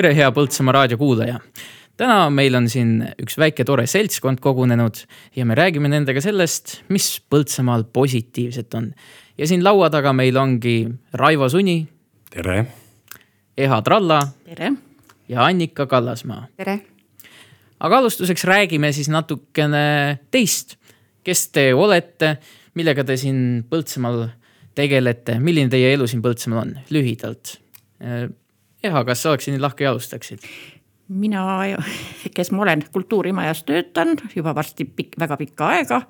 tere, hea Põltsamaa raadiokuulaja. täna meil on siin üks väike tore seltskond kogunenud ja me räägime nendega sellest, mis Põltsamaal positiivset on. ja siin laua taga meil ongi Raivo Suni. tere. Eha Tralla. tere. ja Annika Kallasmaa. tere. aga alustuseks räägime siis natukene teist. kes te olete, millega te siin Põltsamaal tegelete, milline teie elu siin Põltsamaal on, lühidalt? Eha, kas sa oleksid nii lahke ja alustaksid? mina, kes ma olen kultuurimajas töötan juba varsti pikk, väga pikka aega.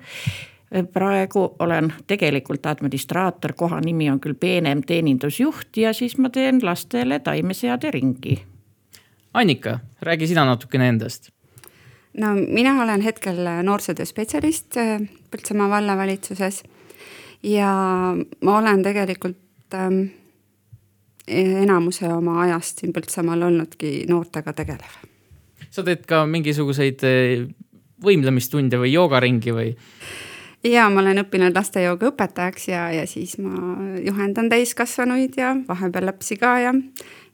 praegu olen tegelikult administraator, koha nimi on küll peenem teenindusjuht ja siis ma teen lastele taimeseade ringi. Annika, räägi sina natukene endast. no mina olen hetkel noorsootöö spetsialist Põltsamaa vallavalitsuses ja ma olen tegelikult ähm, enamuse oma ajast siin Põltsamaal olnudki noortega tegelev. sa teed ka mingisuguseid võimlemistunde või joogaringi või? ja ma olen õppinud lastejooga õpetajaks ja, ja siis ma juhendan täiskasvanuid ja vahepeal lapsi ka ja,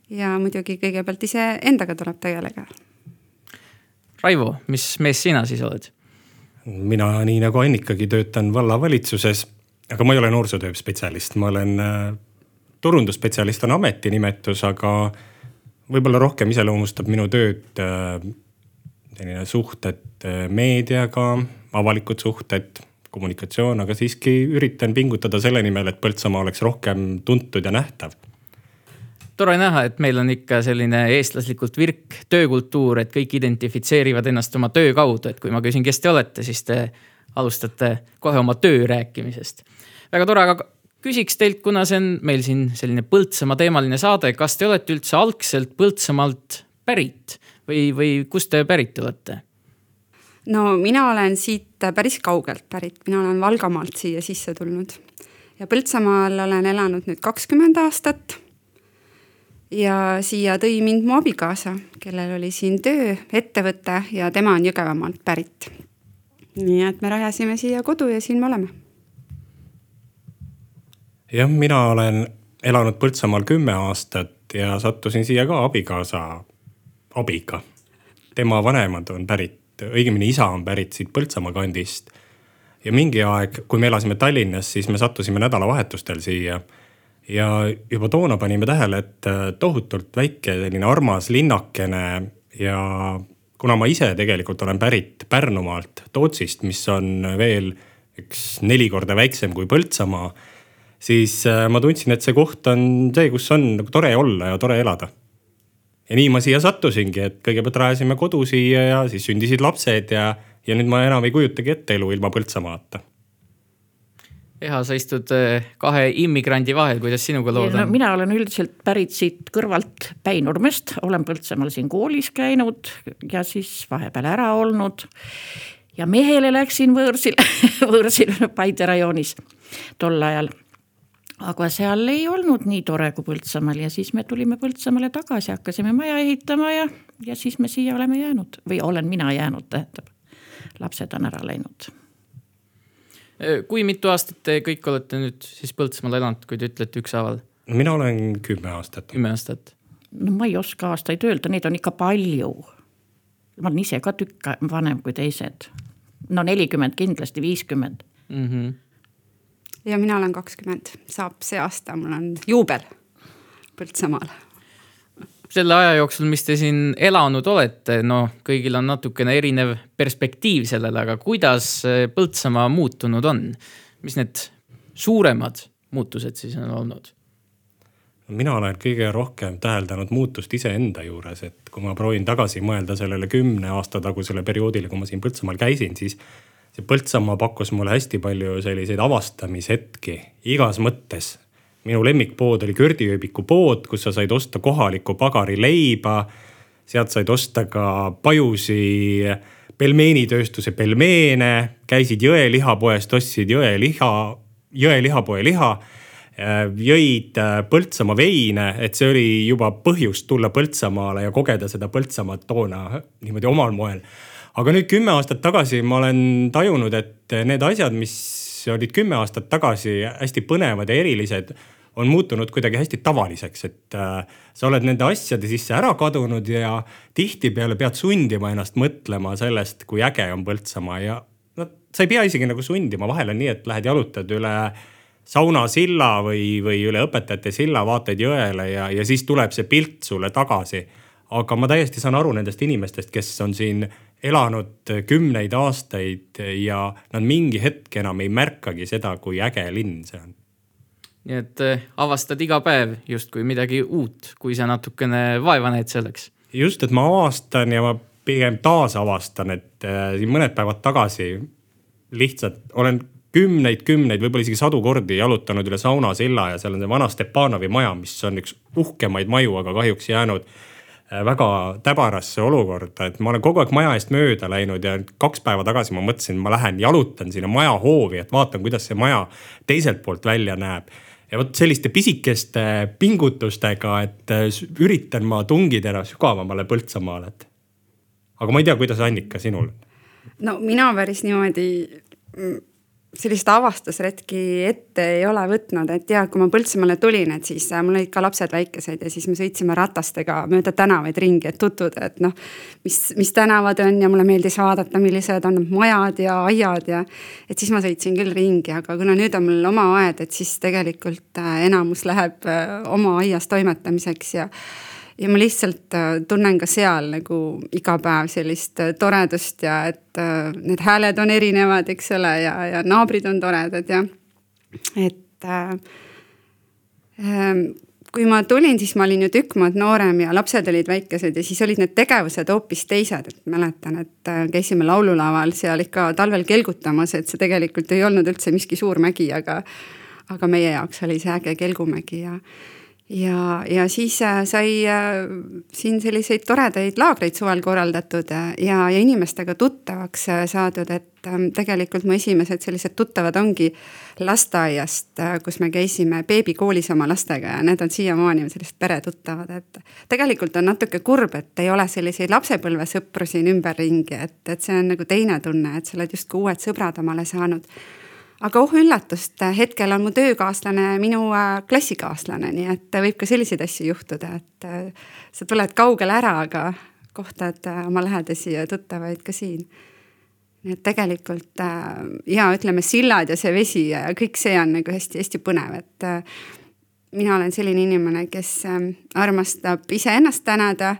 ja muidugi kõigepealt iseendaga tuleb tegeleda. Raivo, mis mees sina siis oled? mina, nii nagu Annikagi, töötan vallavalitsuses, aga ma ei ole noorsootöö spetsialist, ma olen turundusspetsialist on ametinimetus, aga võib-olla rohkem iseloomustab minu tööd selline suhted meediaga, avalikud suhted, kommunikatsioon, aga siiski üritan pingutada selle nimel, et Põltsamaa oleks rohkem tuntud ja nähtav tore näha, et meil on ikka selline eestlaslikult virk töökultuur, et kõik identifitseerivad ennast oma töö kaudu, et kui ma küsin, kes te olete, siis te alustate kohe oma töö rääkimisest. väga tore, aga küsiks teilt, kuna see on meil siin selline Põltsamaa teemaline saade, kas te olete üldse algselt Põltsamaalt pärit või, või kust te pärit olete? no mina olen siit päris kaugelt pärit, mina olen Valgamaalt siia sisse tulnud ja Põltsamaal olen elanud nüüd kakskümmend aastat ja siia tõi mind mu abikaasa, kellel oli siin töö, ettevõte ja tema on Jõgevamaalt pärit. nii et me rajasime siia kodu ja siin me oleme. Jah, mina olen elanud Põltsamaal kümme aastat ja sattusin siia ka abikaasa abiga. tema vanemad on pärit, õigemini isa on pärit siit Põltsamaa kandist. ja mingi aeg, kui me elasime Tallinnas, siis me sattusime nädalavahetustel siia ja juba toona panime tähele, et tohutult väike selline armas linnakene ja kuna ma ise tegelikult olen pärit Pärnumaalt, Tootsist, mis on veel üks neli korda väiksem kui Põltsamaa, siis ma tundsin, et see koht on see, kus on nagu tore olla ja tore elada. ja nii ma siia sattusingi, et kõigepealt rajasime kodu siia ja siis sündisid lapsed ja, ja nüüd ma enam ei kujutagi ette elu ilma Põltsamaata Eha, sa istud kahe immigrandi vahel, kuidas sinuga lood on no,? mina olen üldiselt pärit siit kõrvalt Päinurmest, olen Põltsamaal siin koolis käinud ja siis vahepeal ära olnud. ja mehele läksin võõrsil võõrsil Paide rajoonis tol ajal. Aga seal ei olnud nii tore kui Põltsamaal ja siis me tulime Põltsamaale tagasi, hakkasime maja ehitama ja, ja siis me siia oleme jäänud või olen mina jäänud, tähendab. lapsed on ära läinud kui mitu aastat te kõik olete nüüd siis Põltsamaal elanud, kui te ütlete ükshaaval? mina olen kümme aastat. kümme aastat. no ma ei oska aastaid öelda, neid on ikka palju. ma olen ise ka tükk vanem kui teised. no nelikümmend kindlasti, viiskümmend mm. -hmm. Ja mina olen kakskümmend, saab see aasta, mul on juubel Põltsamaal selle aja jooksul, mis te siin elanud olete, noh, kõigil on natukene erinev perspektiiv sellele, aga kuidas Põltsamaa muutunud on? mis need suuremad muutused siis on olnud? mina olen kõige rohkem täheldanud muutust iseenda juures, et kui ma proovin tagasi mõelda sellele kümne aasta tagusele perioodile, kui ma siin Põltsamaal käisin, siis see Põltsamaa pakkus mulle hästi palju selliseid avastamishetki igas mõttes minu lemmikpood oli Kördiööbiku pood, kus sa said osta kohalikku pagarileiba. sealt said osta ka pajusi pelmeenitööstuse pelmeene, käisid jõelihapoest, ostsid jõeliha, jõelihapoe liha. jõid Põltsamaa veine, et see oli juba põhjust tulla Põltsamaale ja kogeda seda Põltsamaad toona niimoodi omal moel. Aga nüüd kümme aastat tagasi ma olen tajunud, et need asjad, mis olid kümme aastat tagasi hästi põnevad ja erilised on muutunud kuidagi hästi tavaliseks, et äh, sa oled nende asjade sisse ära kadunud ja tihtipeale pead sundima ennast mõtlema sellest, kui äge on Põltsamaa ja no sa ei pea isegi nagu sundima, vahel on nii, et lähed jalutad üle saunasilla või, või üle õpetajate silla, vaatad jõele ja, ja siis tuleb see pilt sulle tagasi. aga ma täiesti saan aru nendest inimestest, kes on siin elanud kümneid aastaid ja nad mingi hetk enam ei märkagi seda, kui äge linn see on nii et äh, avastad iga päev justkui midagi uut, kui sa natukene vaeva näed selleks. just, et ma avastan ja ma pigem taasavastan, et äh, siin mõned päevad tagasi lihtsalt olen kümneid-kümneid, võib-olla isegi sadu kordi jalutanud üle saunasilla ja seal on see vana Stepanovi maja, mis on üks uhkemaid maju, aga kahjuks jäänud väga täbarasse olukorda, et ma olen kogu aeg maja eest mööda läinud ja kaks päeva tagasi ma mõtlesin, ma lähen jalutan sinna maja hoovi, et vaatan, kuidas see maja teiselt poolt välja näeb ja vot selliste pisikeste pingutustega, et äh, üritan ma tungida sügavamale Põltsamaale, et. aga ma ei tea, kuidas Annika, sinul? no mina päris niimoodi mm, sellist avastusretki ette ei ole võtnud, et ja kui ma Põltsamaale tulin, et siis äh, mul olid ka lapsed väikesed ja siis me sõitsime ratastega mööda tänavaid ringi, et tutvuda, et noh. mis, mis tänavad on ja mulle meeldis vaadata, millised on majad ja aiad ja. et siis ma sõitsin küll ringi, aga kuna nüüd on mul oma aed, et siis tegelikult äh, enamus läheb äh, oma aias toimetamiseks ja ja ma lihtsalt äh, tunnen ka seal nagu iga päev sellist äh, toredust ja et äh, need hääled on erinevad, eks ole, ja, ja naabrid on toredad ja et äh, ähm, kui ma tulin, siis ma olin ju tükk maad noorem ja lapsed olid väikesed ja siis olid need tegevused hoopis teised, et mäletan, et käisime laululaval seal ikka talvel kelgutamas, et see tegelikult ei olnud üldse miski suur mägi, aga, aga meie jaoks oli see äge kelgumägi ja ja, ja siis äh, sai äh, siin selliseid toredaid laagreid suvel korraldatud äh, ja, ja inimestega tuttavaks saadud, et ähm, tegelikult mu esimesed sellised tuttavad ongi lasteaiast, kus me käisime beebikoolis oma lastega ja need on siiamaani sellised peretuttavad, et tegelikult on natuke kurb, et ei ole selliseid lapsepõlvesõpru siin ümberringi, et, et see on nagu teine tunne, et sa oled justkui uued sõbrad omale saanud aga oh üllatust, hetkel on mu töökaaslane minu äh, klassikaaslane, nii et võib ka selliseid asju juhtuda, et äh, sa tuled kaugele ära, aga kohtad äh, oma lähedasi ja tuttavaid ka siin. nii et tegelikult ja ütleme, sillad ja see vesi ja kõik see on nagu hästi-hästi põnev, et mina olen selline inimene, kes armastab iseennast tänada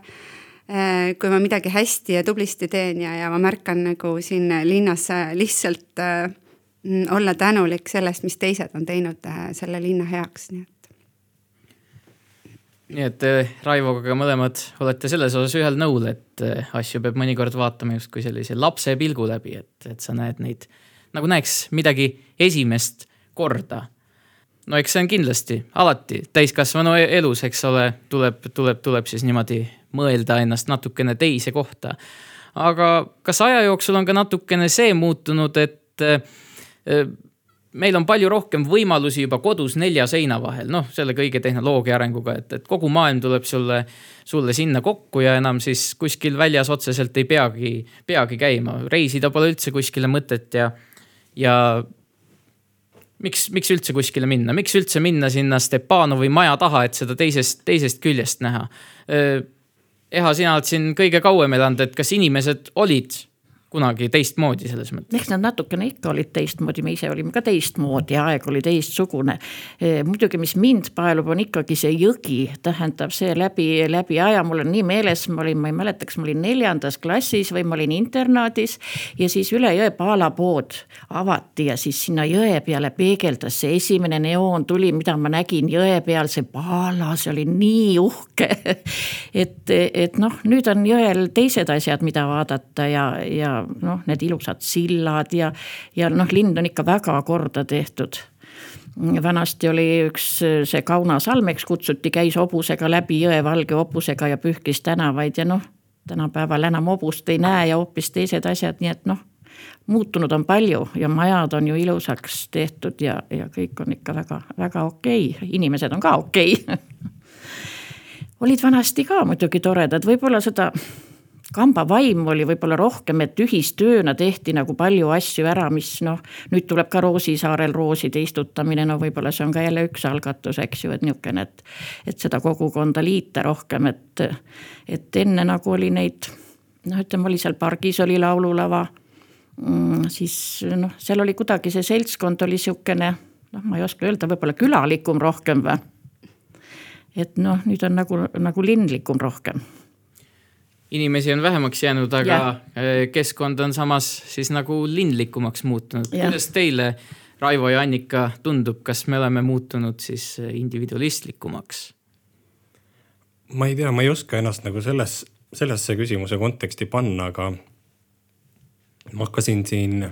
kui ma midagi hästi ja tublisti teen ja, ja ma märkan nagu siin linnas lihtsalt äh, olla tänulik sellest, mis teised on teinud äh, selle linna heaks, nii et. nii et äh, Raivoga mõlemad olete selles osas ühel nõul, et äh, asju peab mõnikord vaatama justkui sellise lapse pilgu läbi, et, et sa näed neid nagu näeks midagi esimest korda. no eks see on kindlasti alati täiskasvanu e-, elus, eks ole, tuleb, tuleb, tuleb siis niimoodi mõelda ennast natukene teise kohta. aga kas aja jooksul on ka natukene see muutunud, et meil on palju rohkem võimalusi juba kodus nelja seina vahel, noh, selle kõige tehnoloogia arenguga, et, et kogu maailm tuleb sulle, sulle sinna kokku ja enam siis kuskil väljas otseselt ei peagi, peagi käima. reisida pole üldse kuskile mõtet ja, ja miks, miks üldse kuskile minna, miks üldse minna sinna Stepanovi maja taha, et seda teisest, teisest küljest näha. Eha, sina oled siin kõige kauem elanud, et kas inimesed olid kunagi teistmoodi selles mõttes. eks nad natukene ikka olid teistmoodi, me ise olime ka teistmoodi, aeg oli teistsugune. Muidugi, mis mind paelub, on ikkagi see jõgi, tähendab see läbi, läbi aja, mul on nii meeles, ma olin, ma ei mäleta, kas ma olin neljandas klassis või ma olin internaadis. ja siis üle jõe paalapood avati ja siis sinna jõe peale peegeldas see esimene neoon tuli, mida ma nägin jõe peal, see paala, see oli nii uhke et, et noh, nüüd on jõel teised asjad, mida vaadata ja, ja noh, need ilusad sillad ja, ja noh, linn on ikka väga korda tehtud vanasti oli üks see Kauna salm, eks kutsuti, käis hobusega läbi jõe valge hobusega ja pühkis tänavaid ja noh, tänapäeval enam hobust ei näe ja hoopis teised asjad, nii et noh, muutunud on palju ja majad on ju ilusaks tehtud ja, ja kõik on ikka väga-väga okei okay., inimesed on ka okei okay. olid vanasti ka muidugi toredad, võib-olla seda kambavaim oli võib-olla rohkem, et ühistööna tehti nagu palju asju ära, mis noh, nüüd tuleb ka Roosisaarel rooside istutamine, no võib-olla see on ka jälle üks algatus, eks ju, et niisugune, et. et seda kogukonda liita rohkem, et, et enne nagu oli neid noh, ütleme, oli seal pargis oli laululava mm,. siis noh, seal oli kuidagi see seltskond oli sihukene, noh, ma ei oska öelda, võib-olla külalikum rohkem või. et noh, nüüd on nagu, nagu linlikum rohkem inimesi on vähemaks jäänud, aga ja. Äh, keskkond on samas siis nagu linlikumaks muutunud. kuidas teile, Raivo ja Annika, tundub, kas me oleme muutunud siis äh, individualistlikumaks? ma ei tea, ma ei oska ennast nagu selles, sellesse küsimuse konteksti panna, aga ma hakkasin siin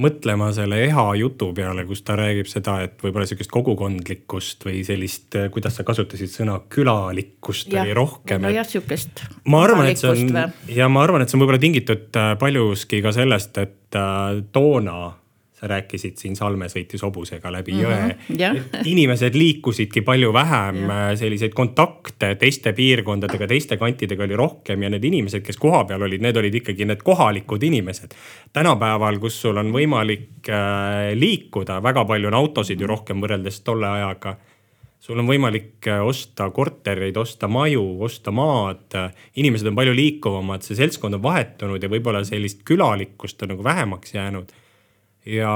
mõtlema selle Eha jutu peale, kus ta räägib seda, et võib-olla sihukest kogukondlikkust või sellist, kuidas sa kasutasid sõna külalikkust ja, oli rohkem. nojah, sihukest. ma arvan, et see on ja ma arvan, et see on võib-olla tingitud äh, paljuski ka sellest, et äh, toona sa rääkisid siin Salme sõitis hobusega läbi mm -hmm, jõe. inimesed liikusidki palju vähem, selliseid kontakte teiste piirkondadega, teiste kantidega oli rohkem ja need inimesed, kes kohapeal olid, need olid ikkagi need kohalikud inimesed. tänapäeval, kus sul on võimalik äh, liikuda, väga palju on autosid ju rohkem võrreldes tolle ajaga sul on võimalik äh, osta kortereid, osta maju, osta maad. inimesed on palju liikuvamad, see seltskond on vahetunud ja võib-olla sellist külalikkust on nagu vähemaks jäänud ja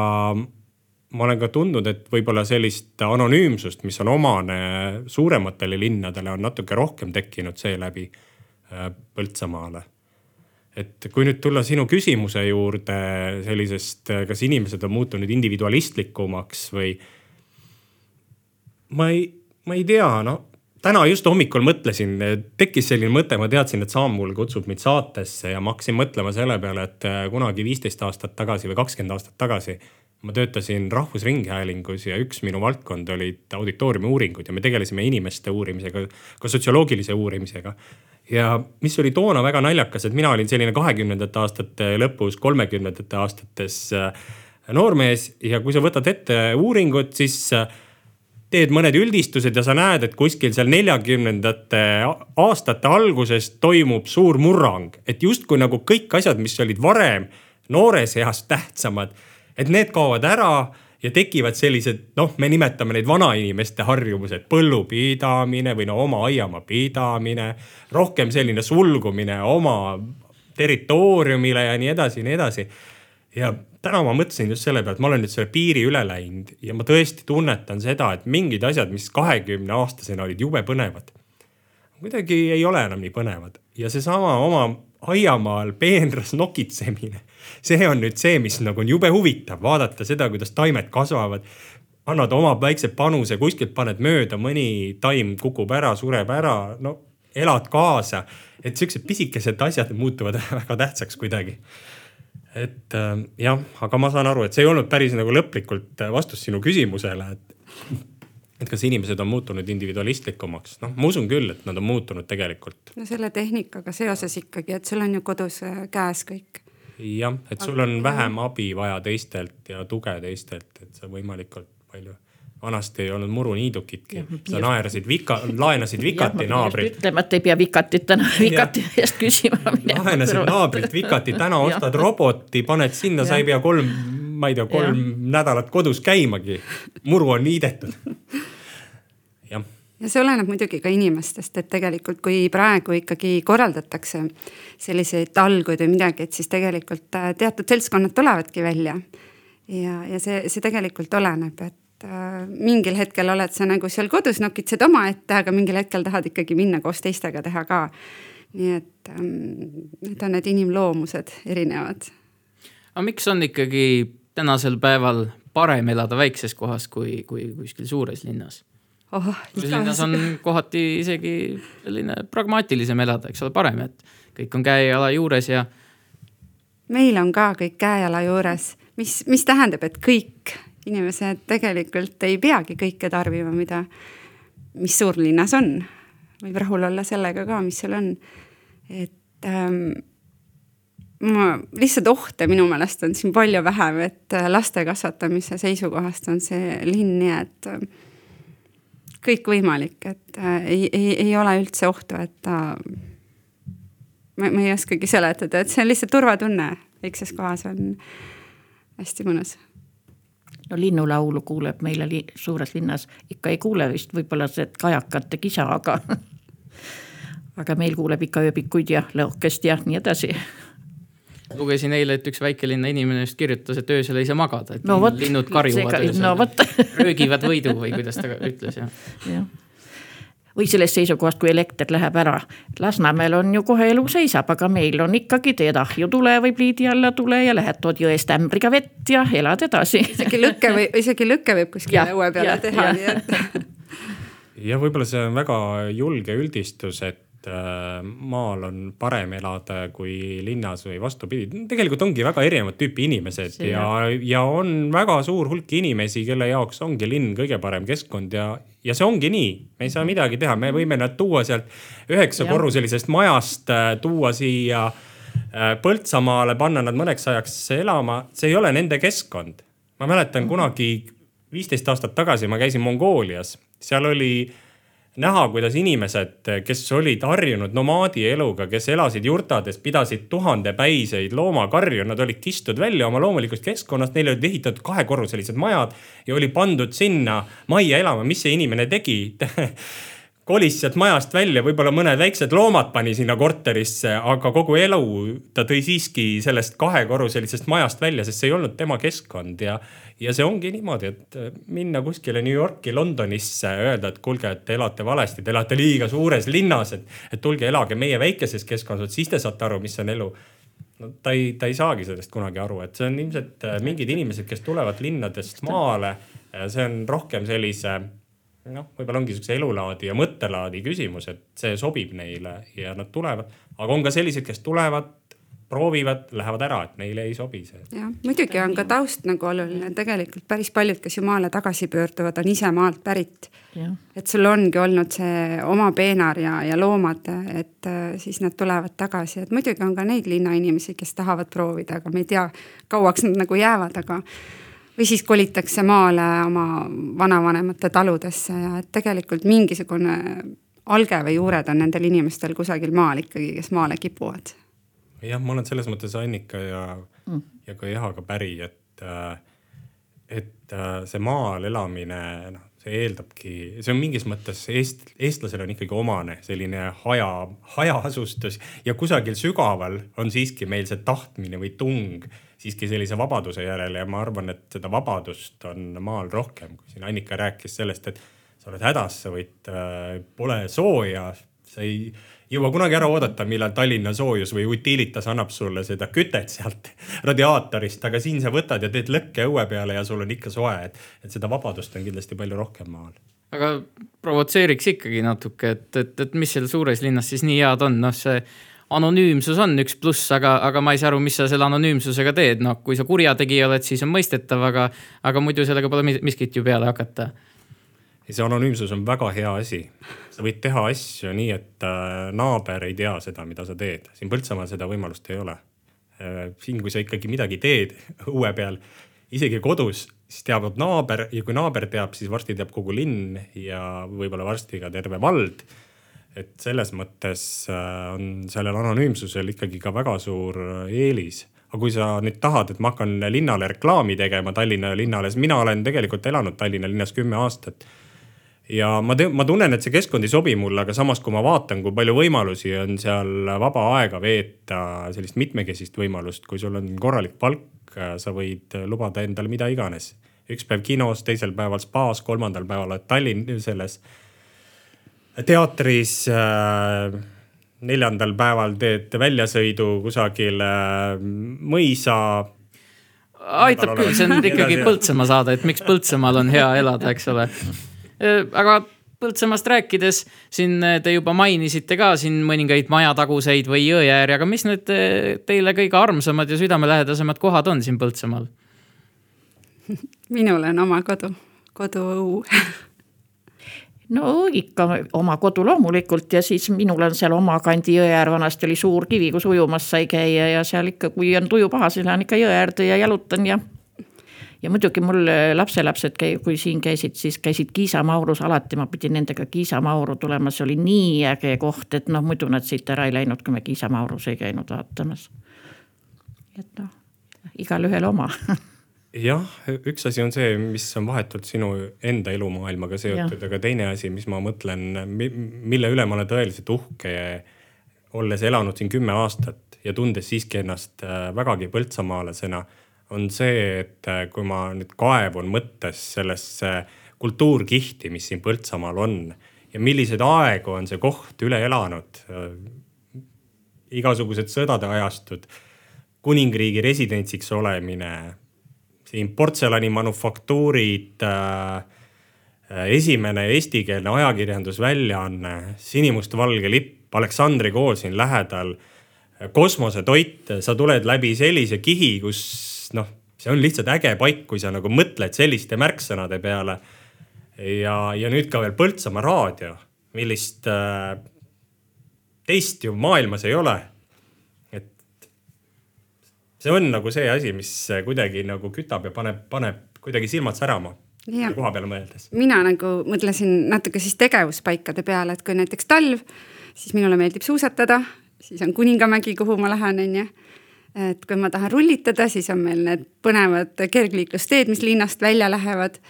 ma olen ka tundnud, et võib-olla sellist anonüümsust, mis on omane suurematele linnadele, on natuke rohkem tekkinud seeläbi äh, Põltsamaale. et kui nüüd tulla sinu küsimuse juurde sellisest, kas inimesed on muutunud individualistlikumaks või. ma ei, ma ei tea, no täna just hommikul mõtlesin, tekkis selline mõte, ma teadsin, et Saamul kutsub mind saatesse ja ma hakkasin mõtlema selle peale, et äh, kunagi viisteist aastat tagasi või kakskümmend aastat tagasi ma töötasin Rahvusringhäälingus ja üks minu valdkond olid auditooriumi uuringud ja me tegelesime inimeste uurimisega, ka sotsioloogilise uurimisega. ja mis oli toona väga naljakas, et mina olin selline kahekümnendate aastate lõpus, kolmekümnendate aastates äh, noormees ja kui sa võtad ette uuringut, siis äh, teed mõned üldistused ja sa näed, et kuskil seal neljakümnendate aastate alguses toimub suur murrang. et justkui nagu kõik asjad, mis olid varem noores eas tähtsamad, et need kaovad ära ja tekivad sellised, noh, me nimetame neid vanainimeste harjumused, põllupidamine või no oma aiamaa pidamine. rohkem selline sulgumine oma territooriumile ja nii edasi ja nii edasi. ja täna ma mõtlesin just selle peale, et ma olen nüüd selle piiri üle läinud ja ma tõesti tunnetan seda, et mingid asjad, mis kahekümne aastasena olid jube põnevad, kuidagi ei ole enam nii põnevad. Ja seesama oma aiamaal peenras nokitsemine, see on nüüd see, mis nagu on jube huvitav, vaadata seda, kuidas taimed kasvavad. Annad oma väikse panuse, kuskilt paned mööda, mõni taim kukub ära, sureb ära, no elad kaasa. et siuksed pisikesed asjad muutuvad väga tähtsaks kuidagi et äh, jah, aga ma saan aru, et see ei olnud päris nagu lõplikult äh, vastus sinu küsimusele, et et kas inimesed on muutunud individualistlikumaks, noh, ma usun küll, et nad on muutunud tegelikult. no selle tehnikaga seoses ikkagi, et sul on ju kodus äh, käes kõik. jah, et sul on vähem abi vaja teistelt ja tuge teistelt, et sa võimalikult palju vanasti ei olnud muruniidukitki, sa naerasid vika, laenasid vikati naabrilt. ütlema, et ei pea vikatit täna vikati eest küsima. laenasid naabrilt vikati, täna ostad roboti, paned sinna, sa ei pea kolm, ma ei tea, kolm ja. nädalat kodus käimagi. muru on niidetud. jah ja see oleneb muidugi ka inimestest, et tegelikult, kui praegu ikkagi korraldatakse selliseid talguid või midagi, et siis tegelikult äh, teatud seltskonnad tulevadki välja. ja, ja see, see tegelikult oleneb, et äh, mingil hetkel oled sa nagu seal kodus, nokitsed omaette, aga mingil hetkel tahad ikkagi minna koos teistega teha ka. nii et ähm, need on need inimloomused erinevad. aga miks on ikkagi tänasel päeval parem elada väikses kohas kui, kui kuskil suures linnas oh,? linnas on kohati isegi selline pragmaatilisem elada, eks ole, parem, et kõik on käe-jala juures ja. meil on ka kõik käe-jala juures, mis, mis tähendab, et kõik inimesed tegelikult ei peagi kõike tarbima, mida, mis suurlinnas on. võib rahul olla sellega ka, mis seal on. et ähm, ma, lihtsalt ohte minu meelest on siin palju vähem, et äh, laste kasvatamise seisukohast on see linn nii, et äh, kõikvõimalik, et äh, ei, ei, ei ole üldse ohtu, et ta ma, ma ei oskagi seletada, et see on lihtsalt turvatunne, väikses kohas on hästi mõnus no linnulaulu kuuleb meile li suures linnas, ikka ei kuule vist võib-olla see kajakate kisa, aga aga meil kuuleb ikka ööbikuid ja lõhkest ja nii edasi. lugesin eile, et üks väikelinna inimene just kirjutas, et öösel ei saa magada, et no, võt, linnud karjuvad öösel. no,. röögivad võidu või kuidas ta ütles jah. Ja või sellest seisukohast, kui elekter läheb ära. Lasnamäel on ju kohe elu seisab, aga meil on ikkagi teed ahju tule või pliidi alla tule ja lähed tood jõest ämbriga vett ja elad edasi. isegi lükke või isegi lükke võib kuskil õue peale ja, teha, nii et. ja võib-olla see on väga julge üldistus, et Äh, maal on parem elada kui linnas või vastupidi. tegelikult ongi väga erinevat tüüpi inimesed see ja, ja on väga suur hulk inimesi, kelle jaoks ongi linn kõige parem keskkond ja, ja see ongi nii. me ei saa midagi teha, me võime nad tuua sealt üheksakorruselisest majast, äh, tuua siia äh, Põltsamaale, panna nad mõneks ajaks elama, see ei ole nende keskkond. ma mäletan kunagi viisteist aastat tagasi ma käisin Mongoolias, seal oli näha, kuidas inimesed, kes olid harjunud nomaadieluga, kes elasid jurtades, pidasid tuhandepäiseid loomakarju, nad olid kistud välja oma loomulikust keskkonnast, neile olid ehitatud kahekorruselised majad ja oli pandud sinna majja elama, mis see inimene tegi kolis sealt majast välja, võib-olla mõned väiksed loomad pani sinna korterisse, aga kogu elu ta tõi siiski sellest kahekorruselisest majast välja, sest see ei olnud tema keskkond ja, ja see ongi niimoodi, et minna kuskile New Yorki, Londonisse, öelda, et kuulge, et te elate valesti, te elate liiga suures linnas, et, et tulge elage meie väikeses keskkonnas, siis te saate aru, mis on elu no ta ei, ta ei saagi sellest kunagi aru, et see on ilmselt mingid inimesed, kes tulevad linnadest maale. see on rohkem sellise noh, võib-olla ongi siukse elulaadi ja mõttelaadi küsimus, et see sobib neile ja nad tulevad. aga on ka selliseid, kes tulevad, proovivad, lähevad ära, et neile ei sobi see. jah, muidugi on ka taust nagu oluline, tegelikult päris paljud, kes ju maale tagasi pöörduvad, on ise maalt pärit. et sul ongi olnud see oma peenar ja, ja loomad, et äh, siis nad tulevad tagasi, et muidugi on ka neid linnainimesi, kes tahavad proovida, aga me ei tea, kauaks nad nagu jäävad, aga või siis kolitakse maale oma vanavanemate taludesse ja et tegelikult mingisugune alge või juured on nendel inimestel kusagil maal ikkagi, kes maale kipuvad. jah, ma olen selles mõttes Annika ja mm., ja ka Ehaga päri, et, äh, et äh, see maal elamine, noh, see eeldabki, see on mingis mõttes eest, eestlasele on ikkagi omane selline haja, hajaasustus ja kusagil sügaval on siiski meil see tahtmine või tung siiski sellise vabaduse järele ja ma arvan, et seda vabadust on maal rohkem, kui siin Annika rääkis sellest, et sa oled hädas, sa võid äh,, pole sooja, sa ei jõua kunagi ära oodata, millal Tallinna soojus või Utilitas annab sulle seda kütet sealt radiaatorist, aga siin sa võtad ja teed lõkke õue peale ja sul on ikka soe, et, et seda vabadust on kindlasti palju rohkem maal. Aga provotseeriks ikkagi natuke, et, et, et mis seal suures linnas siis nii head on, noh see anonüümsus on üks pluss, aga, aga ma ei saa aru, mis sa selle anonüümsusega teed, noh, kui sa kurjategija oled, siis on mõistetav, aga, aga muidu sellega pole miskit ju peale hakata. see anonüümsus on väga hea asi. sa võid teha asju nii, et äh, naaber ei tea seda, mida sa teed. siin Põltsamaal seda võimalust ei ole. Äh, siin, kui sa ikkagi midagi teed õue peal, isegi kodus, siis teab naaber ja kui naaber teab, siis varsti teab kogu linn ja võib-olla varsti ka terve vald et selles mõttes äh, on sellel anonüümsusel ikkagi ka väga suur äh, eelis aga kui sa nüüd tahad, et ma hakkan linnale reklaami tegema Tallinna linnale, siis mina olen tegelikult elanud Tallinna linnas kümme aastat. ja ma, ma tunnen, et see keskkond ei sobi mulle, aga samas, kui ma vaatan, kui palju võimalusi on seal vaba aega veeta, sellist mitmekesist võimalust, kui sul on korralik palk, sa võid lubada endale mida iganes. üks päev kinos, teisel päeval spaas, kolmandal päeval oled Tallinn selles teatris äh, neljandal päeval teed väljasõidu kusagile äh, mõisa. aitab küll, see on ikkagi Põltsamaa saade, et miks Põltsamaal on hea elada, eks ole. Äh, aga Põltsamaast rääkides, siin te juba mainisite ka siin mõningaid majataguseid või jõeääri, aga mis need teile kõige armsamad ja südamelähedasemad kohad on siin Põltsamaal? minul on oma kodu, koduõu no ikka oma kodu loomulikult ja siis minul on seal oma kandi jõe äär, vanasti oli suur kivi, kus ujumas sai käia ja seal ikka, kui on tuju paha, siis lähen ikka jõe äärde ja jalutan ja. ja muidugi mul lapselapsed, kui siin käisid, siis käisid Kiisa-Maurus alati, ma pidin nendega Kiisa-Mauru tulema, see oli nii äge koht, et noh, muidu nad siit ära ei läinud, kui me Kiisa-Maurus ei käinud vaatamas. et noh, igalühel oma jah, üks asi on see, mis on vahetult sinu enda elumaailmaga seotud, aga teine asi, mis ma mõtlen, mille üle ma olen tõeliselt uhke, olles elanud siin kümme aastat ja tundes siiski ennast äh, vägagi põltsamaalasena, on see, et äh, kui ma nüüd kaevun mõttes sellesse kultuurkihti, mis siin Põltsamaal on ja milliseid aegu on see koht üle elanud. Äh, igasugused sõdade ajastud, kuningriigi residentsiks olemine siin portselanimanufaktuurid äh,, äh, esimene eestikeelne ajakirjandusväljaanne, sinimustvalge lipp, Aleksandri kool siin lähedal, äh, kosmosetoit, sa tuled läbi sellise kihi, kus noh, see on lihtsalt äge paik, kui sa nagu mõtled selliste märksõnade peale. ja, ja nüüd ka veel Põltsamaa raadio, millist äh, teist ju maailmas ei ole see on nagu see asi, mis kuidagi nagu kütab ja paneb, paneb kuidagi silmad särama ja. koha peale mõeldes. mina nagu mõtlesin natuke siis tegevuspaikade peale, et kui näiteks talv, siis minule meeldib suusatada, siis on Kuningamägi, kuhu ma lähen, on ju. et kui ma tahan rullitada, siis on meil need põnevad kergliiklusteed, mis linnast välja lähevad.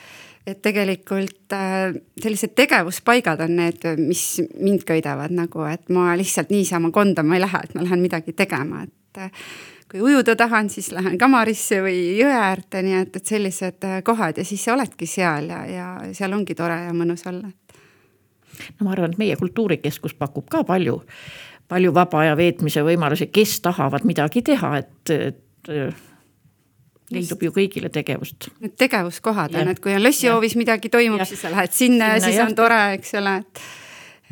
et tegelikult äh, sellised tegevuspaigad on need, mis mind köidavad nagu, et ma lihtsalt niisama kondama ei lähe, et ma lähen midagi tegema, et äh, kui ujuda tahan, siis lähen kamarisse või jõe äärde, nii et, et sellised äh, kohad ja siis sa oledki seal ja, ja seal ongi tore ja mõnus olla. no ma arvan, et meie kultuurikeskus pakub ka palju, palju vaba aja veetmise võimalusi, kes tahavad midagi teha, et, et äh, leidub ju kõigile tegevust. Need tegevuskohad on, et kui on lossihoovis midagi toimub, siis sa lähed sinna, ja siis jah. on tore, eks ole, et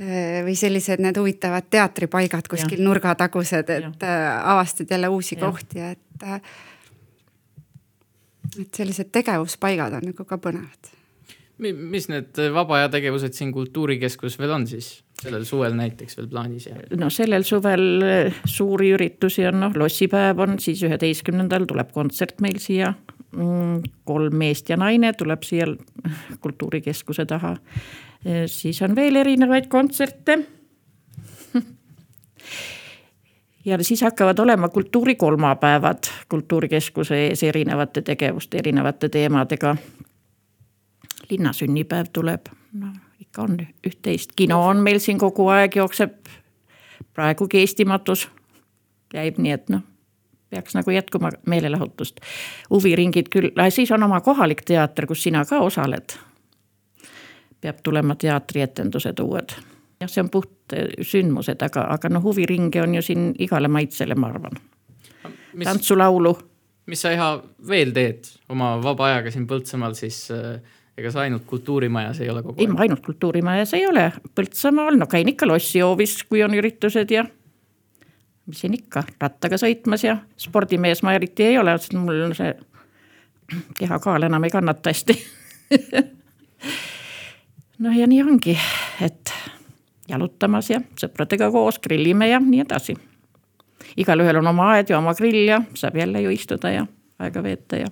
või sellised need huvitavad teatripaigad kuskil ja. nurgatagused, et ja. Äh, avastad jälle uusi ja. kohti, et. Äh, et sellised tegevuspaigad on nagu ka põnevad. mis need vaba aja tegevused siin Kultuurikeskus veel on siis? sellel suvel näiteks veel plaanis ja? no sellel suvel suuri üritusi on noh, lossipäev on, siis üheteistkümnendal tuleb kontsert meil siia. Mm, kolm meest ja naine tuleb siia Kultuurikeskuse taha siis on veel erinevaid kontserte ja siis hakkavad olema kultuurikolmapäevad Kultuurikeskuse ees erinevate tegevuste, erinevate teemadega. linna sünnipäev tuleb, no ikka on üht-teist, kino on meil siin kogu aeg jookseb. praegugi Eestimatus käib, nii et noh, peaks nagu jätkuma meelelahutust. huviringid küll, siis on oma kohalik teater, kus sina ka osaled peab tulema teatrietendused uued. jah, see on puht eh, sündmused, aga, aga noh, huviringe on ju siin igale maitsele, ma arvan. tantsulaulu. mis sa, Eha, veel teed oma vaba ajaga siin Põltsamaal siis äh, ega sa ainult kultuurimajas ei ole kogu aeg? ei, ma ainult kultuurimajas ei ole, Põltsamaal, no käin ikka lossihoovis, kui on üritused ja mis siin ikka, rattaga sõitmas ja spordimees ma eriti ei ole, sest mul see kehakaal enam ei kannata hästi noh, ja nii ongi, et jalutamas ja sõpradega koos grillime ja nii edasi. igalühel on oma aed ja oma grill ja saab jälle ju istuda ja aega veeta ja.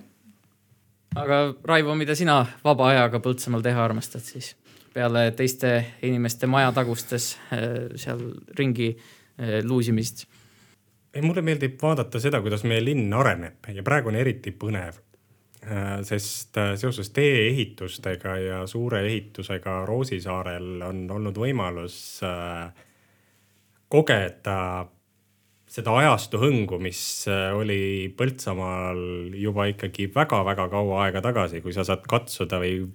aga Raivo, mida sina vaba ajaga Põltsamaal teha armastad siis? peale teiste inimeste majatagustes äh, seal ringi äh, luusimist? ei, mulle meeldib vaadata seda, kuidas meie linn areneb ja praegu on eriti põnev sest äh, seoses tee-ehitustega ja suure ehitusega Roosisaarel on olnud võimalus äh, kogeda seda ajastu hõngu, mis oli Põltsamaal juba ikkagi väga-väga kaua aega tagasi, kui sa saad katsuda või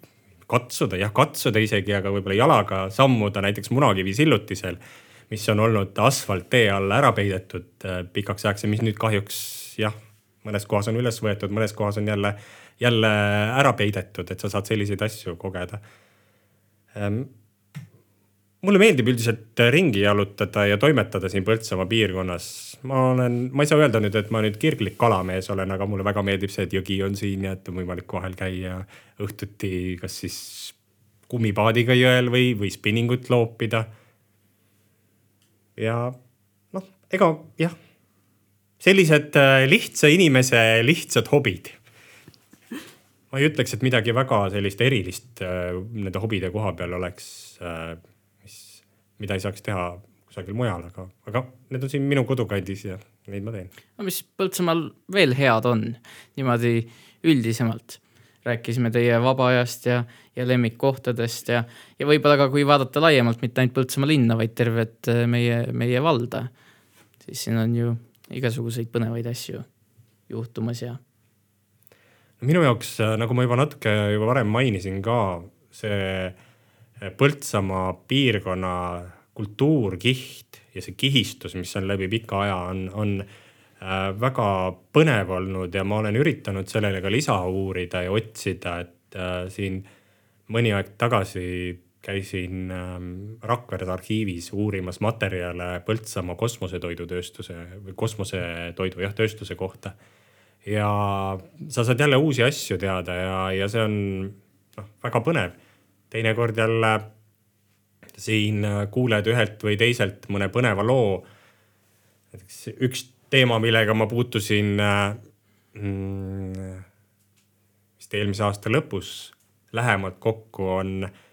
katsuda, jah, katsuda isegi, aga võib-olla jalaga sammuda näiteks Munakivi sillutisel, mis on olnud asfalttee alla ära peidetud pikaks ajaks ja mis nüüd kahjuks jah mõnes kohas on üles võetud, mõnes kohas on jälle, jälle ära peidetud, et sa saad selliseid asju kogeda ähm, mulle meeldib üldiselt ringi jalutada ja toimetada siin Põltsamaa piirkonnas. ma olen, ma ei saa öelda nüüd, et ma nüüd kirglik kalamees olen, aga mulle väga meeldib see, et jõgi on siin ja et on võimalik vahel käia õhtuti, kas siis kummipaadiga jõel või, või spinningut loopida. ja noh, ega jah sellised äh, lihtsa inimese lihtsad hobid. ma ei ütleks, et midagi väga sellist erilist äh, nende hobide koha peal oleks, mis, mida ei saaks teha kusagil mujal, aga, aga need on siin minu kodukandis ja neid ma teen. no mis Põltsamaal veel head on, niimoodi üldisemalt? rääkisime teie vaba ajast ja, ja lemmikkohtadest ja, ja võib-olla ka, kui vaadata laiemalt, mitte ainult Põltsamaa linna, vaid tervet meie, meie valda, siis siin on ju igasuguseid põnevaid asju juhtumas ja minu jaoks, äh, nagu ma juba natuke juba varem mainisin ka, see äh, Põltsamaa piirkonna kultuurkiht ja see kihistus, mis on läbi pika aja, on, on äh, väga põnev olnud ja ma olen üritanud sellele ka lisa uurida ja otsida, et äh, siin mõni aeg tagasi käisin ähm, Rakvere arhiivis uurimas materjale Põltsamaa kosmosetoidutööstuse või kosmosetoidu jah, tööstuse kohta ja sa saad jälle uusi asju teada ja, ja see on noh, väga põnev. teinekord jälle siin kuuled ühelt või teiselt mõne põneva loo. näiteks üks teema, millega ma puutusin mm, vist eelmise aasta lõpus lähemalt kokku, on äh,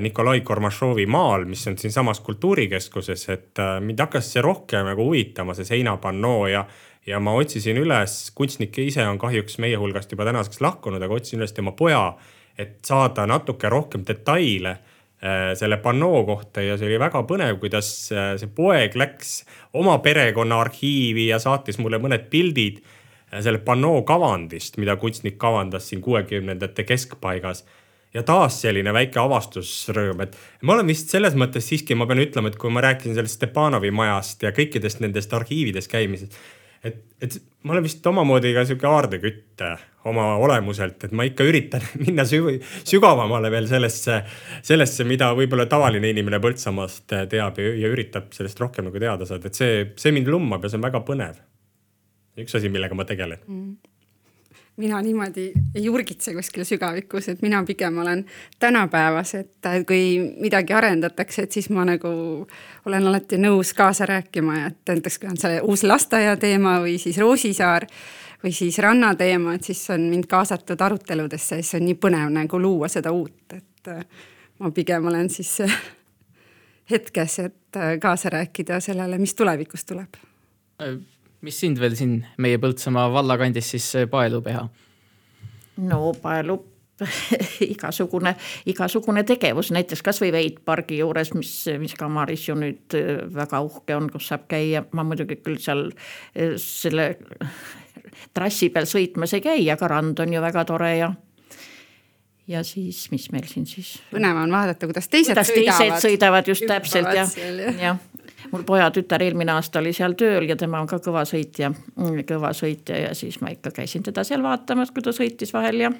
Nikolai Kormašovi maal, mis on siinsamas kultuurikeskuses, et äh, mind hakkas see rohkem nagu huvitama, see seinapannoo ja ja ma otsisin üles, kunstnik ise on kahjuks meie hulgast juba tänaseks lahkunud, aga otsisin üles tema poja, et saada natuke rohkem detaile äh, selle pannoo kohta ja see oli väga põnev, kuidas äh, see poeg läks oma perekonna arhiivi ja saatis mulle mõned pildid äh, selle pannoo kavandist, mida kunstnik kavandas siin kuuekümnendate keskpaigas ja taas selline väike avastusrõõm, et ma olen vist selles mõttes siiski, ma pean ütlema, et kui ma rääkisin sellest Stepanovi majast ja kõikidest nendest arhiivides käimisest et, et ma olen vist omamoodi ka sihuke aardekütt oma olemuselt, et ma ikka üritan minna süv sügavamale veel sellesse, sellesse, mida võib-olla tavaline inimene Põltsamaast teab ja, ja üritab sellest rohkem nagu teada saada, et see, see mind lummab ja see on väga põnev. üks asi, millega ma tegelen mm mina niimoodi ei urgitse kuskil sügavikus, et mina pigem olen tänapäevas, et kui midagi arendatakse, et siis ma nagu olen alati nõus kaasa rääkima ja et näiteks kui on see uus lasteaia teema või siis Roosisaar või siis rannateema, et siis on mind kaasatud aruteludesse, siis on nii põnev nagu luua seda uut, et ma pigem olen siis hetkes, et kaasa rääkida sellele, mis tulevikus tuleb mis sind veel siin meie Põltsamaa vallakandis siis paelub Eha? no paelub igasugune, igasugune tegevus, näiteks kasvõi Veit pargi juures, mis, mis Kamaris ju nüüd äh, väga uhke on, kus saab käia, ma muidugi küll seal äh, selle trassi peal sõitmas ei käi, aga rand on ju väga tore ja ja siis, mis meil siin siis. põnev on vaadata, kuidas teised kuidas sõidavad. teised sõidavad just täpselt jah, jah mul pojatütar eelmine aasta oli seal tööl ja tema on ka kõva sõitja, kõva sõitja ja siis ma ikka käisin teda seal vaatamas, kui ta sõitis vahel ja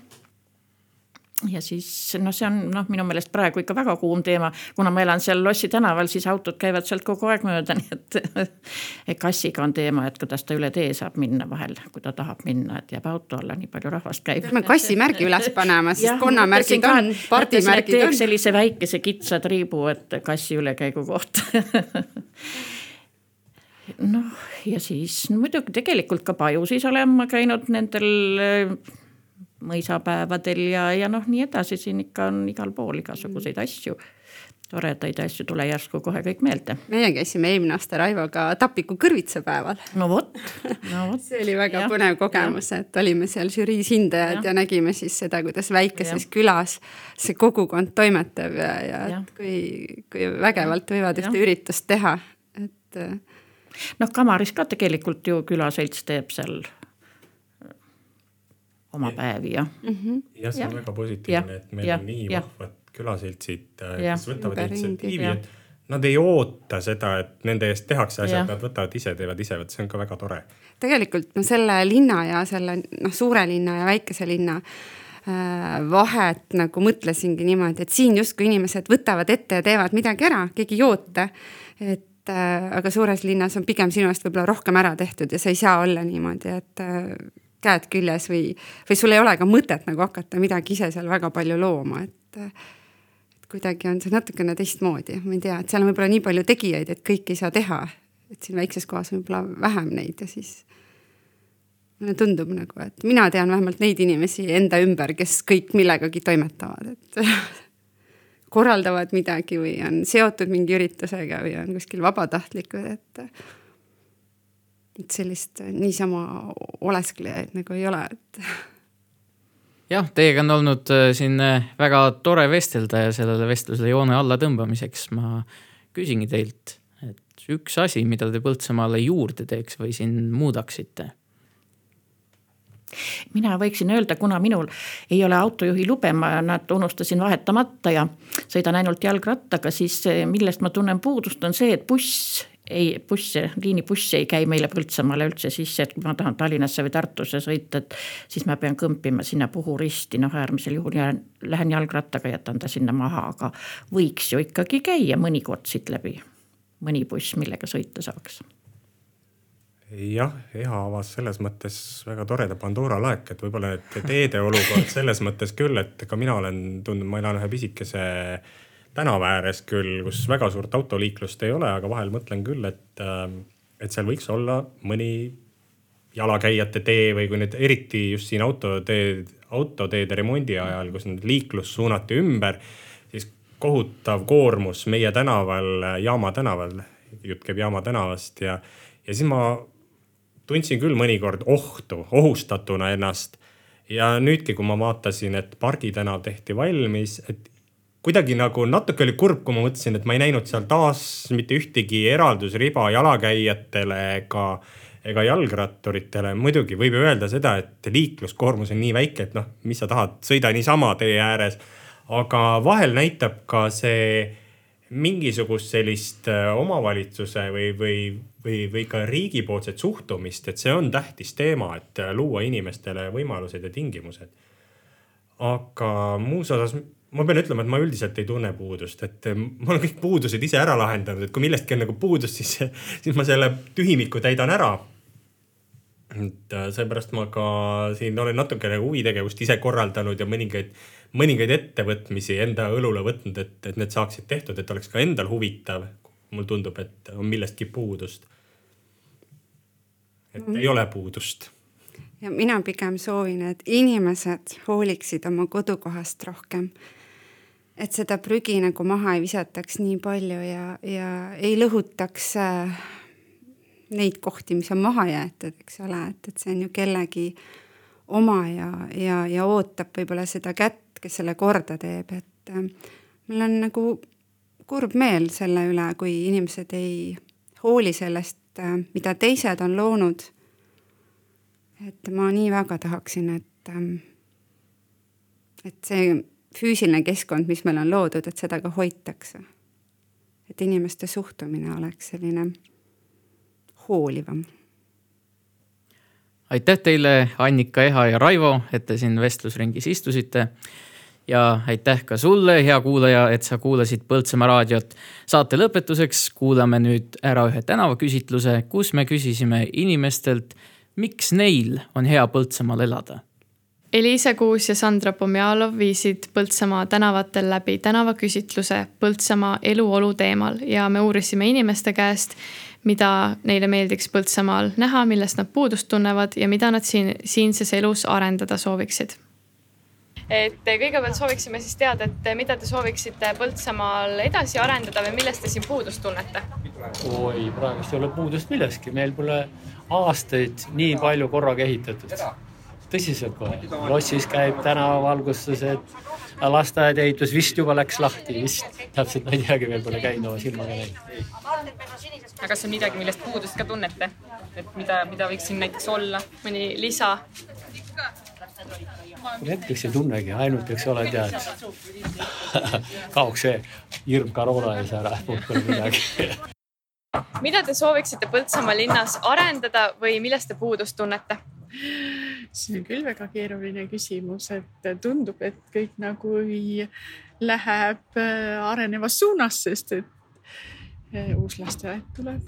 ja siis noh, see on noh, minu meelest praegu ikka väga kuum teema, kuna ma elan seal Lossi tänaval, siis autod käivad sealt kogu aeg mööda, nii et kassiga on teema, et kuidas ta üle tee saab minna vahel, kui ta tahab minna, et jääb auto alla, nii palju rahvast käib. peame kassimärgi üles panema, sest konnamärgid on, pardimärgid on. sellise väikese kitsa triibu, et kassi ülekäigu koht noh, ja siis no, muidugi tegelikult ka Pajusis olen ma käinud nendel mõisapäevadel ja, ja noh, nii edasi, siin ikka on igal pool igasuguseid mm. asju toredaid asju tule järsku kohe kõik meelde. meie käisime eelmine aasta Raivoga Tapiku kõrvitsapäeval. no vot, no vot. see oli väga ja, põnev kogemus, et olime seal žüriis hindajad ja. ja nägime siis seda, kuidas väikeses ja. külas see kogukond toimetab ja, ja, ja. kui, kui vägevalt võivad ühte ja. üritust teha, et. noh, Kamaris ka tegelikult ju külaselts teeb seal oma ja. päevi ja mm. -hmm. jah, see on ja. väga positiivne, et meil ja. on nii ja. vahvad külaseltsid, äh, kes võtavad initsiatiivi, et nad ei oota seda, et nende eest tehakse asjad, nad võtavad ise, teevad ise, vot see on ka väga tore. tegelikult no selle linna ja selle noh, suure linna ja väikese linna äh, vahet nagu mõtlesingi niimoodi, et siin justkui inimesed võtavad ette ja teevad midagi ära, keegi ei oota. et äh, aga suures linnas on pigem sinu eest võib-olla rohkem ära tehtud ja see ei saa olla niimoodi, et käed küljes või, või sul ei ole ka mõtet nagu hakata midagi ise seal väga palju looma, et. et kuidagi on see natukene teistmoodi, ma ei tea, et seal on võib-olla nii palju tegijaid, et kõike ei saa teha. et siin väikses kohas on võib-olla vähem neid ja siis mulle tundub nagu, et mina tean vähemalt neid inimesi enda ümber, kes kõik millegagi toimetavad, et korraldavad midagi või on seotud mingi üritusega või on kuskil vabatahtlikud, et et sellist niisama olesklejaid nagu ei ole, et jah, teiega on olnud äh, siin äh, väga tore vestelda ja sellele vestlusele joone alla tõmbamiseks ma küsingi teilt, et üks asi, mida te Põltsamaale juurde teeks või siin muudaksite? Mina võiksin öelda, kuna minul ei ole autojuhi lube, ma nad unustasin vahetamata ja sõidan ainult jalgrattaga, siis millest ma tunnen puudust, on see, et buss ei, busse, liinibuss ei käi meile Põltsamaale üldse sisse, et kui ma tahan Tallinnasse või Tartusse sõita, et siis ma pean kõmpima sinna Puhu risti, noh äärmisel juhul jään, lähen jalgrattaga, jätan ta sinna maha, aga võiks ju ikkagi käia mõnikord siit läbi mõni buss, millega sõita saaks. Jah, EHA avas selles mõttes väga toreda Pandora laek, et võib-olla need teede olukord selles mõttes küll, et ka mina olen tundnud, ma elan ühe pisikese tänava ääres küll, kus väga suurt autoliiklust ei ole, aga vahel mõtlen küll, et, et seal võiks olla mõni jalakäijate tee või kui nüüd eriti just siin autoteed, autoteede remondi ajal, kus nüüd liiklus suunati ümber, siis kohutav koormus meie tänaval, Jaama tänaval, jutt käib Jaama tänavast ja, ja siis ma tundsin küll mõnikord ohtu, ohustatuna ennast. ja nüüdki, kui ma vaatasin, et Pargi tänav tehti valmis, et kuidagi nagu natuke oli kurb, kui ma mõtlesin, et ma ei näinud seal taas mitte ühtegi eraldusriba jalakäijatele ega, ega jalgratturitele. muidugi võib ju öelda seda, et liikluskoormus on nii väike, et noh, mis sa tahad, sõida niisama tee ääres. aga vahel näitab ka see mingisugust sellist äh, omavalitsuse või, või, või, või ka riigipoolset suhtumist, et see on tähtis teema, et luua inimestele võimalused ja tingimused. aga muus osas ma pean ütlema, et ma üldiselt ei tunne puudust, et äh, ma olen kõik puudused ise ära lahendanud, et kui millestki on nagu puudus, siis, siis ma selle tühimiku täidan ära. et seepärast ma ka siin olen natukene huvitegevust ise korraldanud ja mõningaid mõningaid ettevõtmisi enda õlule võtnud, et, et need saaksid tehtud, et oleks ka endal huvitav. mul tundub, et on millestki puudust. et mm. ei ole puudust. ja mina pigem soovin, et inimesed hooliksid oma kodukohast rohkem. Et seda prügi nagu maha ei visataks nii palju ja, ja ei lõhutaks äh, neid kohti, mis on maha jäetud, eks ole, et, et see on ju kellegi oma ja, ja, ja ootab võib-olla seda kätt kes selle korda teeb, et äh, mul on nagu kurb meel selle üle, kui inimesed ei hooli sellest, äh, mida teised on loonud. et ma nii väga tahaksin, et, ähm, et see füüsiline keskkond, mis meil on loodud, et seda ka hoitakse. et inimeste suhtumine oleks selline hoolivam aitäh teile, Annika, Eha ja Raivo, et te siin vestlusringis istusite ja aitäh ka sulle, hea kuulaja, et sa kuulasid Põltsamaa raadiot. saate lõpetuseks kuulame nüüd ära ühe tänavaküsitluse, kus me küsisime inimestelt, miks neil on hea Põltsamaal elada. Eliise Kuus ja Sandra Pomjalov viisid Põltsamaa tänavatel läbi tänavaküsitluse Põltsamaa eluolu teemal ja me uurisime inimeste käest, mida neile meeldiks Põltsamaal näha, millest nad puudust tunnevad ja mida nad siin, siinses elus arendada sooviksid et kõigepealt sooviksime siis teada, et mida te sooviksite Põltsamaal edasi arendada või millest te siin puudust tunnete? oi, praegust ei ole puudust millestki, meil pole aastaid nii palju korraga ehitatud. Tõsiselt kohe, lossis käib tänavavalgustused, lasteaed ehitus vist juba läks lahti, vist täpselt ma ei teagi, veel pole käinud oma silmaga näinud. aga kas on midagi, millest puudust ka tunnete, et mida, mida võiks siin näiteks olla, mõni lisa? hetkeks ei tunnegi, ainult, eks ole, tead kaoks see hirm koroona ees ära, pole midagi mida te sooviksite Põltsamaa linnas arendada või millest te puudust tunnete? See on küll väga keeruline küsimus, et tundub, et kõik nagu läheb äh, arenevas suunas, sest et äh, uus lasteaed tuleb,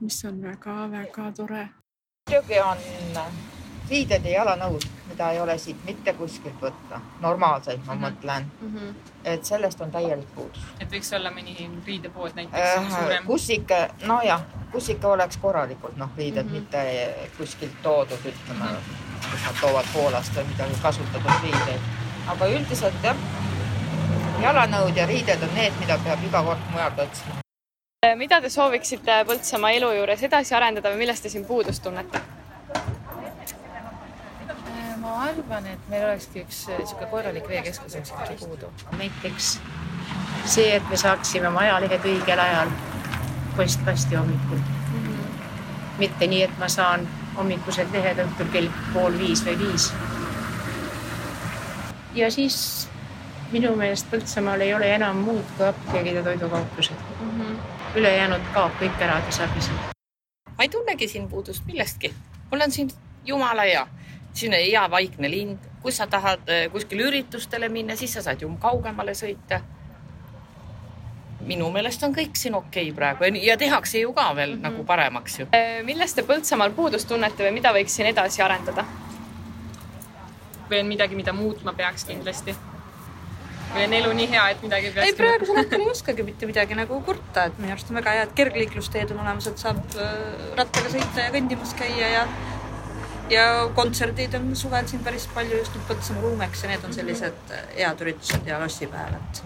mis on väga-väga tore. muidugi on riided ja jalanõud, mida ei ole siit mitte kuskilt võtta, normaalseid ma mm -hmm. mõtlen mm. -hmm. et sellest on täielik puudus. et võiks olla mõni riidepood näiteks äh, suurem? kus ikka, nojah, kus ikka oleks korralikult noh, riided mm -hmm. mitte kuskilt toodud, ütleme mm. -hmm kus nad toovad Poolast või midagi kasutatud riideid. aga üldiselt jah, jalanõud ja riided on need, mida peab iga kord mujalt otsima. mida te sooviksite Põltsamaa elu juures edasi arendada või millest te siin puudust tunnete? ma arvan, et meil olekski üks niisugune korralik veekeskus oleks ikkagi puudu. näiteks see, et me saaksime oma ajalehed õigel ajal postkasti hommikul mm. -hmm. mitte nii, et ma saan hommikused lehed õhtul kell pool viis või viis. ja siis minu meelest Põltsamaal ei ole enam muud kui apteegid ja toidukauplused mm. -hmm. ülejäänud kaob kõik ära tasapisi. ma ei tunnegi siin puudust millestki, mul on siin jumala hea, siin hea vaikne linn, kui sa tahad kuskile üritustele minna, siis sa saad ju kaugemale sõita minu meelest on kõik siin okei okay praegu ja tehakse ju ka veel mm -hmm. nagu paremaks ju. Äh, millest te Põltsamaal puudust tunnete või mida võiks siin edasi arendada? või on midagi, mida muutma peaks kindlasti? või on elu nii hea, et midagi ei peaks? ei, praegusel hetkel ei oskagi mitte midagi nagu kurta, et minu arust on väga hea, et kergliiklusteed on olemas, et saab äh, rattaga sõita ja kõndimas käia ja ja kontserdid on suvel siin päris palju just nüüd Põltsamaa Ruumeks ja need on sellised äh, head üritused ja lossipäev, et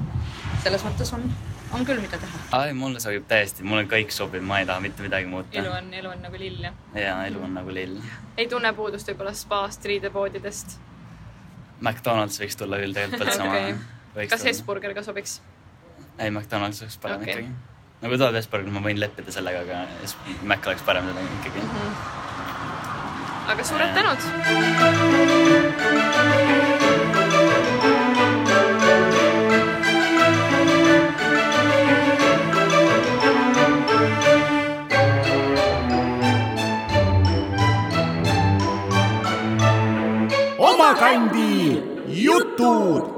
selles mõttes on on küll, mida teha. ai, mulle sobib täiesti, mulle kõik sobib, ma ei taha mitte midagi muuta. elu on, elu on nagu lill, jah? jaa, elu on nagu lill. ei tunne puudust võib-olla spaast, riidepoodidest? McDonalds võiks tulla küll tegelikult Põltsamaale okay.. kas Hesburger ka sobiks? ei, McDonalds oleks parem okay. ikkagi. nagu tuleb Hesburger, ma võin leppida sellega, aga Mac oleks parem ikkagi mm. -hmm. aga suured tänud kandi jutud